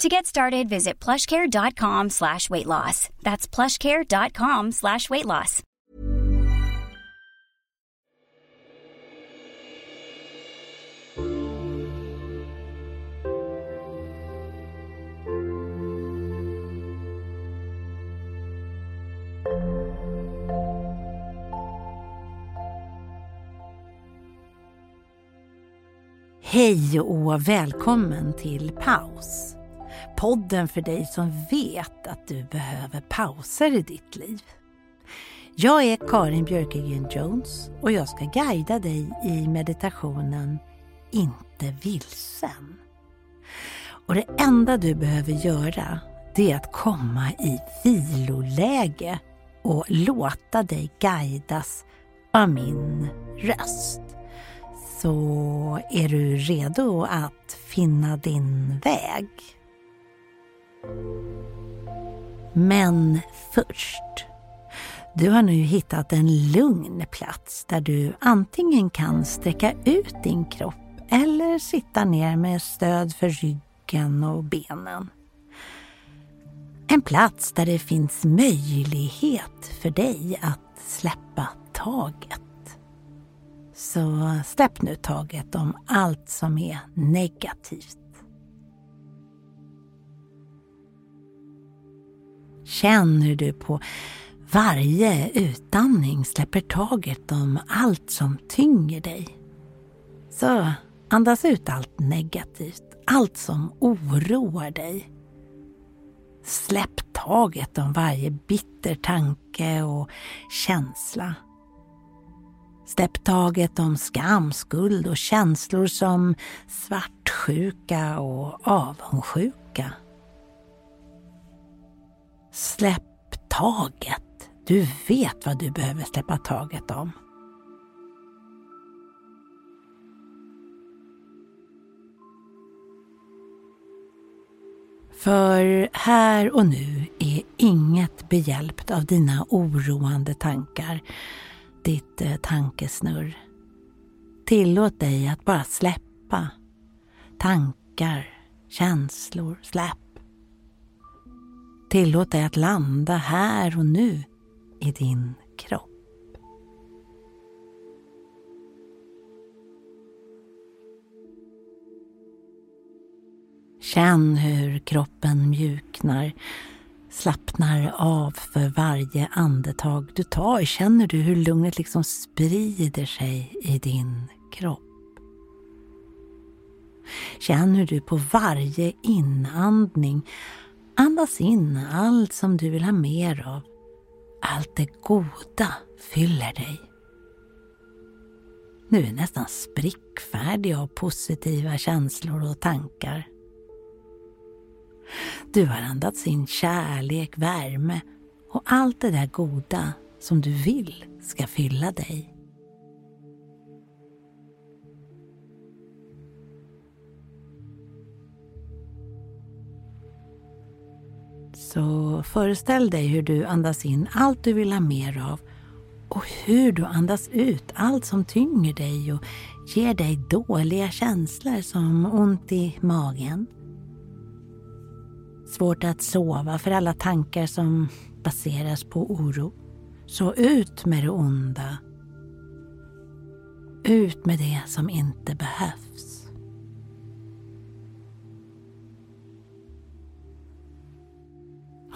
To get started, visit plushcare.com slash weight loss. That's plushcare.com slash weight loss. Hej och välkommen till Paus. Podden för dig som vet att du behöver pauser i ditt liv. Jag är Karin Björkegren Jones och jag ska guida dig i meditationen Inte vilsen. Och det enda du behöver göra det är att komma i viloläge och låta dig guidas av min röst. Så är du redo att finna din väg? Men först. Du har nu hittat en lugn plats där du antingen kan sträcka ut din kropp eller sitta ner med stöd för ryggen och benen. En plats där det finns möjlighet för dig att släppa taget. Så släpp nu taget om allt som är negativt. Känn hur du på varje utandning släpper taget om allt som tynger dig. Så andas ut allt negativt, allt som oroar dig. Släpp taget om varje bitter tanke och känsla. Släpp taget om skam, skuld och känslor som svartsjuka och avundsjuka. Släpp taget. Du vet vad du behöver släppa taget om. För här och nu är inget behjälpt av dina oroande tankar ditt eh, tankesnurr. Tillåt dig att bara släppa. Tankar, känslor, släpp. Tillåt dig att landa här och nu i din kropp. Känn hur kroppen mjuknar slappnar av för varje andetag du tar. Känner du hur lugnet liksom sprider sig i din kropp? Känn hur du på varje inandning andas in allt som du vill ha mer av. Allt det goda fyller dig. Nu är nästan sprickfärdig av positiva känslor och tankar. Du har andats in kärlek, värme och allt det där goda som du vill ska fylla dig. Så föreställ dig hur du andas in allt du vill ha mer av och hur du andas ut allt som tynger dig och ger dig dåliga känslor som ont i magen, Svårt att sova för alla tankar som baseras på oro. Så ut med det onda. Ut med det som inte behövs.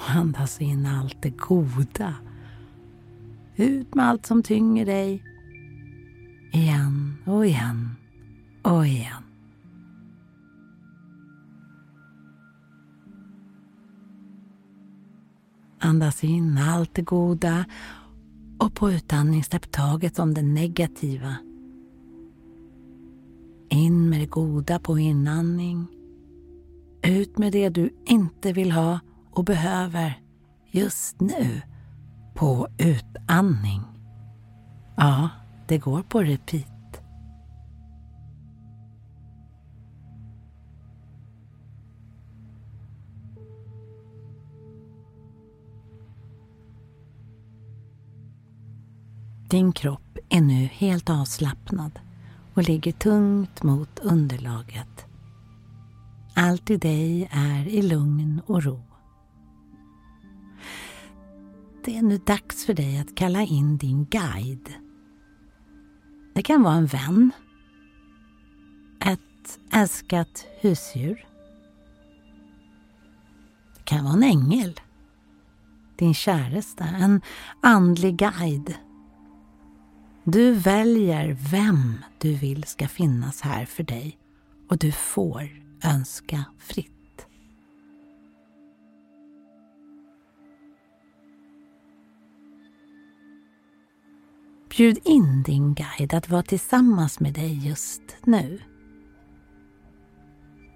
Andas in allt det goda. Ut med allt som tynger dig. Igen och igen och igen. Andas in allt det goda och på utandning släpp taget om det negativa. In med det goda på inandning. Ut med det du inte vill ha och behöver just nu på utandning. Ja, det går på repeat. Din kropp är nu helt avslappnad och ligger tungt mot underlaget. Allt i dig är i lugn och ro. Det är nu dags för dig att kalla in din guide. Det kan vara en vän, ett älskat husdjur. Det kan vara en ängel, din käresta, en andlig guide du väljer vem du vill ska finnas här för dig och du får önska fritt. Bjud in din guide att vara tillsammans med dig just nu.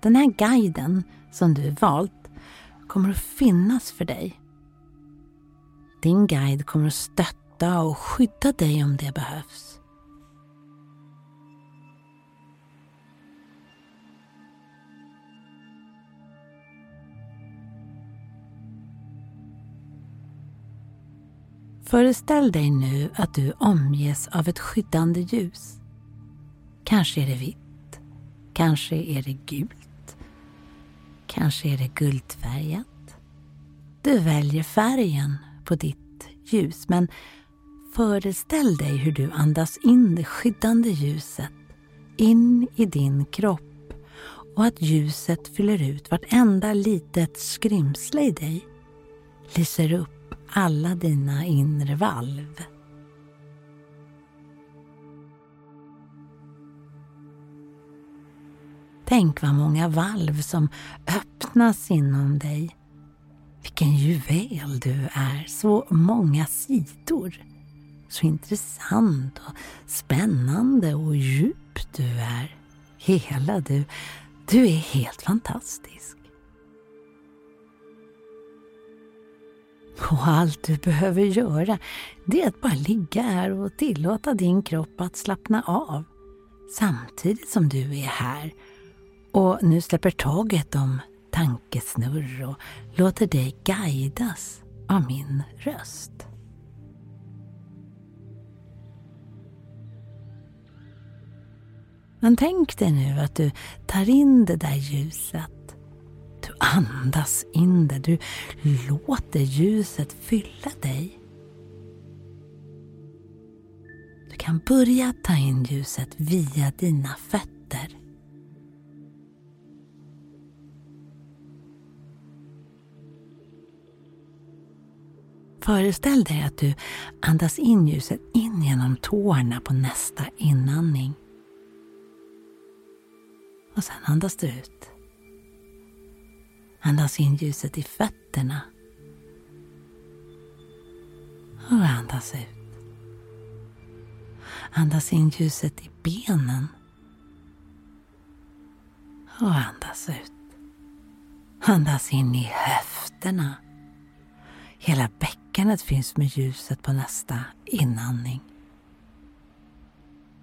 Den här guiden som du valt kommer att finnas för dig. Din guide kommer att stötta och skydda dig om det behövs. Föreställ dig nu att du omges av ett skyddande ljus. Kanske är det vitt, kanske är det gult, kanske är det guldfärgat. Du väljer färgen på ditt ljus men Föreställ dig hur du andas in det skyddande ljuset in i din kropp och att ljuset fyller ut vartenda litet skrymsle i dig. Lyser upp alla dina inre valv. Tänk vad många valv som öppnas inom dig. Vilken juvel du är, så många sidor så intressant och spännande och djup du är. Hela du. Du är helt fantastisk. Och allt du behöver göra det är att bara ligga här och tillåta din kropp att slappna av samtidigt som du är här och nu släpper taget om tankesnurr och låter dig guidas av min röst. Men tänk dig nu att du tar in det där ljuset. Andas in det. Du låter ljuset fylla dig. Du kan börja ta in ljuset via dina fötter. Föreställ dig att du andas in ljuset in genom tårna på nästa inandning. Och sen andas du ut. Andas in ljuset i fötterna. Och andas ut. Andas in ljuset i benen. Och andas ut. Andas in i höfterna. Hela bäckenet finns med ljuset på nästa inandning.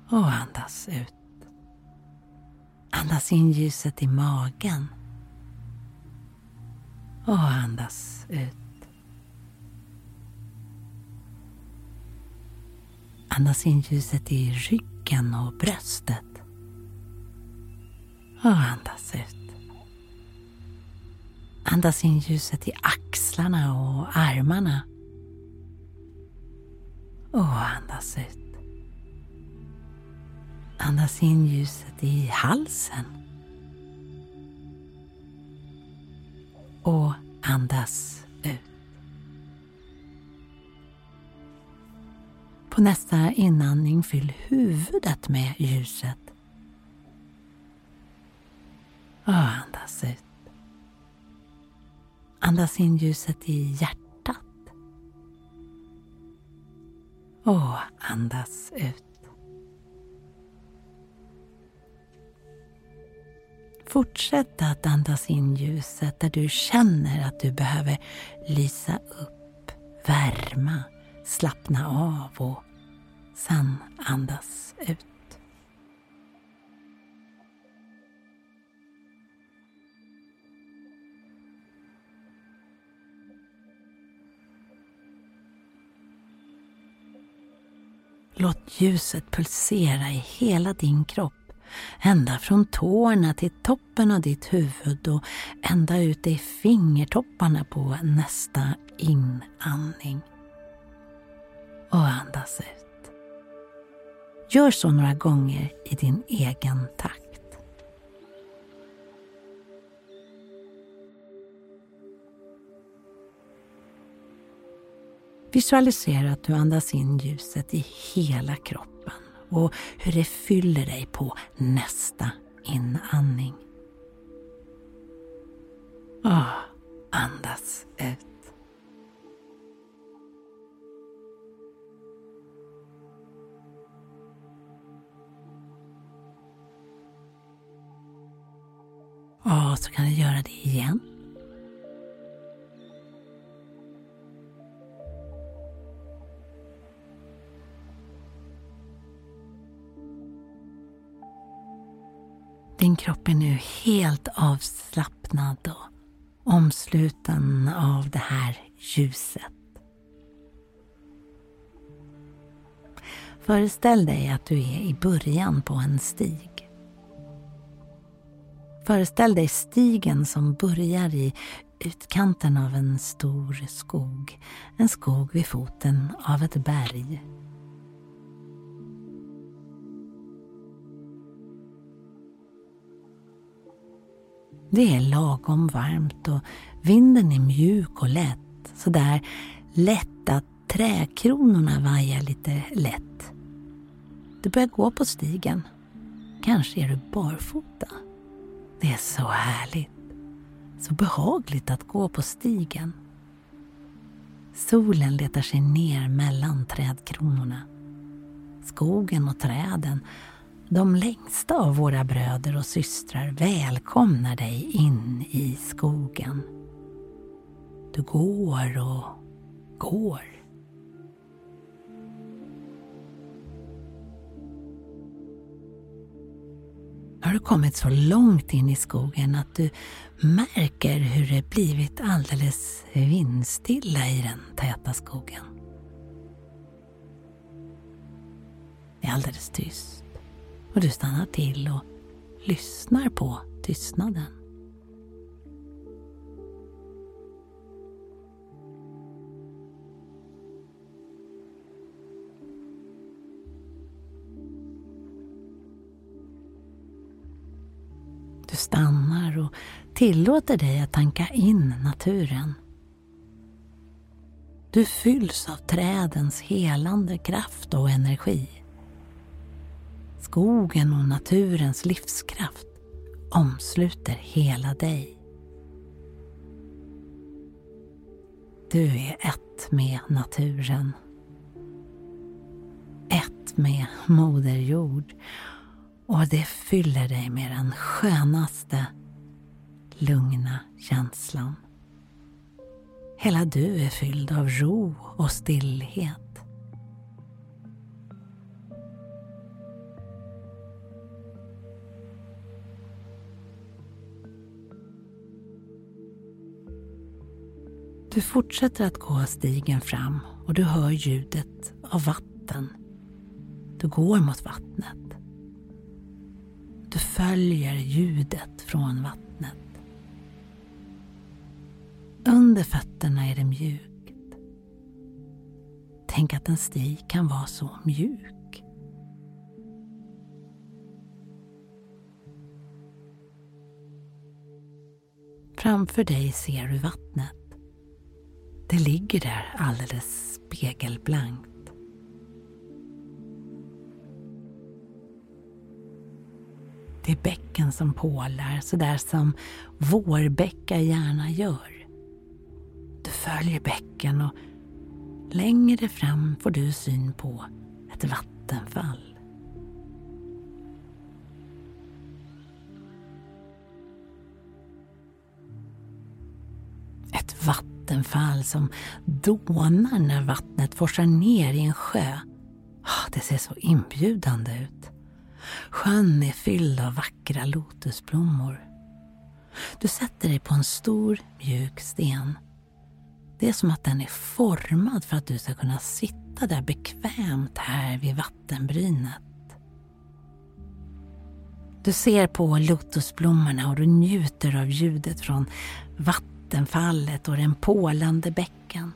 Och andas ut. Andas in ljuset i magen. Och andas ut. Andas in ljuset i ryggen och bröstet. Och andas ut. Andas in ljuset i axlarna och armarna. Och andas ut. Andas in ljuset i halsen. Och andas ut. På nästa inandning fyll huvudet med ljuset. Och andas ut. Andas in ljuset i hjärtat. Och andas ut. Fortsätt att andas in ljuset där du känner att du behöver lysa upp, värma, slappna av och sen andas ut. Låt ljuset pulsera i hela din kropp. Ända från tårna till toppen av ditt huvud och ända ut i fingertopparna på nästa inandning. Och andas ut. Gör så några gånger i din egen takt. Visualisera att du andas in ljuset i hela kroppen och hur det fyller dig på nästa inandning. Ah, andas ut. Ja, så kan du göra det igen. Din kropp är nu helt avslappnad och omsluten av det här ljuset. Föreställ dig att du är i början på en stig. Föreställ dig stigen som börjar i utkanten av en stor skog. En skog vid foten av ett berg. Det är lagom varmt och vinden är mjuk och lätt. Sådär lätt att träkronorna vajar lite lätt. Du börjar gå på stigen. Kanske är du barfota. Det är så härligt. Så behagligt att gå på stigen. Solen letar sig ner mellan trädkronorna. Skogen och träden de längsta av våra bröder och systrar välkomnar dig in i skogen. Du går och går. Nu har du kommit så långt in i skogen att du märker hur det blivit alldeles vindstilla i den täta skogen. Det är alldeles tyst och du stannar till och lyssnar på tystnaden. Du stannar och tillåter dig att tanka in naturen. Du fylls av trädens helande kraft och energi. Skogen och naturens livskraft omsluter hela dig. Du är ett med naturen. Ett med Moder Jord och det fyller dig med den skönaste, lugna känslan. Hela du är fylld av ro och stillhet. Du fortsätter att gå stigen fram och du hör ljudet av vatten. Du går mot vattnet. Du följer ljudet från vattnet. Under fötterna är det mjukt. Tänk att en stig kan vara så mjuk. Framför dig ser du vattnet. Det ligger där alldeles spegelblankt. Det är bäcken som pålar, sådär som vårbäckar gärna gör. Du följer bäcken och längre fram får du syn på ett vattenfall. Vattenfall som dånar när vattnet forsar ner i en sjö. Ah, det ser så inbjudande ut. Sjön är fylld av vackra lotusblommor. Du sätter dig på en stor mjuk sten. Det är som att den är formad för att du ska kunna sitta där bekvämt här vid vattenbrynet. Du ser på lotusblommorna och du njuter av ljudet från vattenfallet och den pålande bäcken.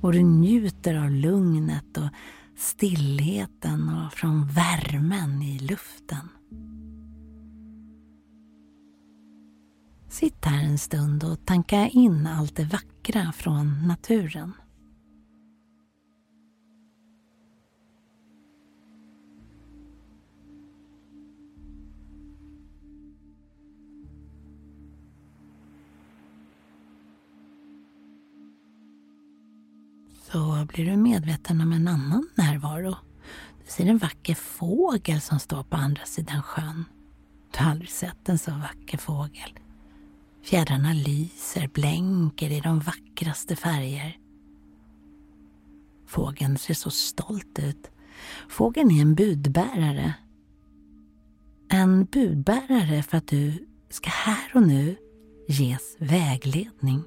Och du njuter av lugnet och stillheten och från värmen i luften. Sitt här en stund och tanka in allt det vackra från naturen. Så blir du medveten om en annan närvaro. Du ser en vacker fågel som står på andra sidan sjön. Du har aldrig sett en så vacker fågel. Fjädrarna lyser, blänker i de vackraste färger. Fågeln ser så stolt ut. Fågeln är en budbärare. En budbärare för att du ska här och nu ges vägledning.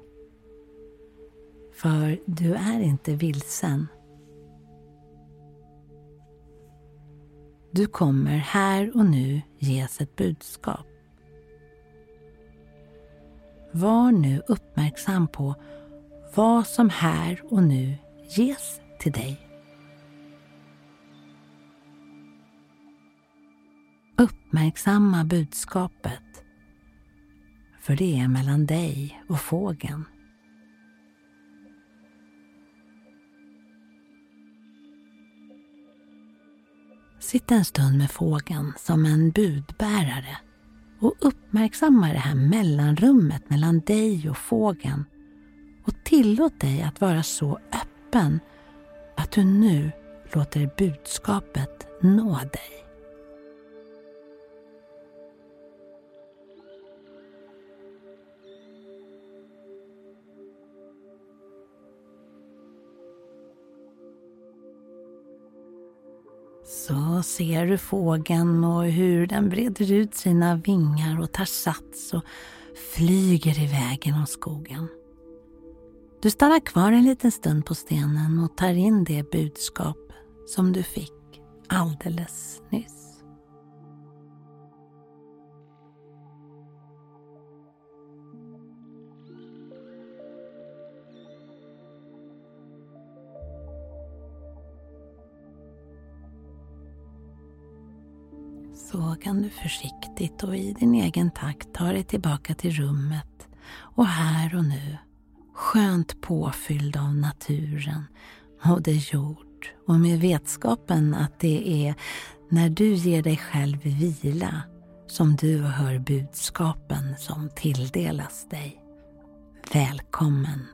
För du är inte vilsen. Du kommer här och nu ges ett budskap. Var nu uppmärksam på vad som här och nu ges till dig. Uppmärksamma budskapet, för det är mellan dig och fågeln. Sitt en stund med fågeln som en budbärare och uppmärksamma det här mellanrummet mellan dig och fågeln och tillåt dig att vara så öppen att du nu låter budskapet nå dig. Och ser du fågeln och hur den breder ut sina vingar och tar sats och flyger iväg genom skogen. Du stannar kvar en liten stund på stenen och tar in det budskap som du fick alldeles nyss. Så kan du försiktigt och i din egen takt ta dig tillbaka till rummet och här och nu skönt påfylld av naturen, Moder Jord och med vetskapen att det är när du ger dig själv vila som du hör budskapen som tilldelas dig. Välkommen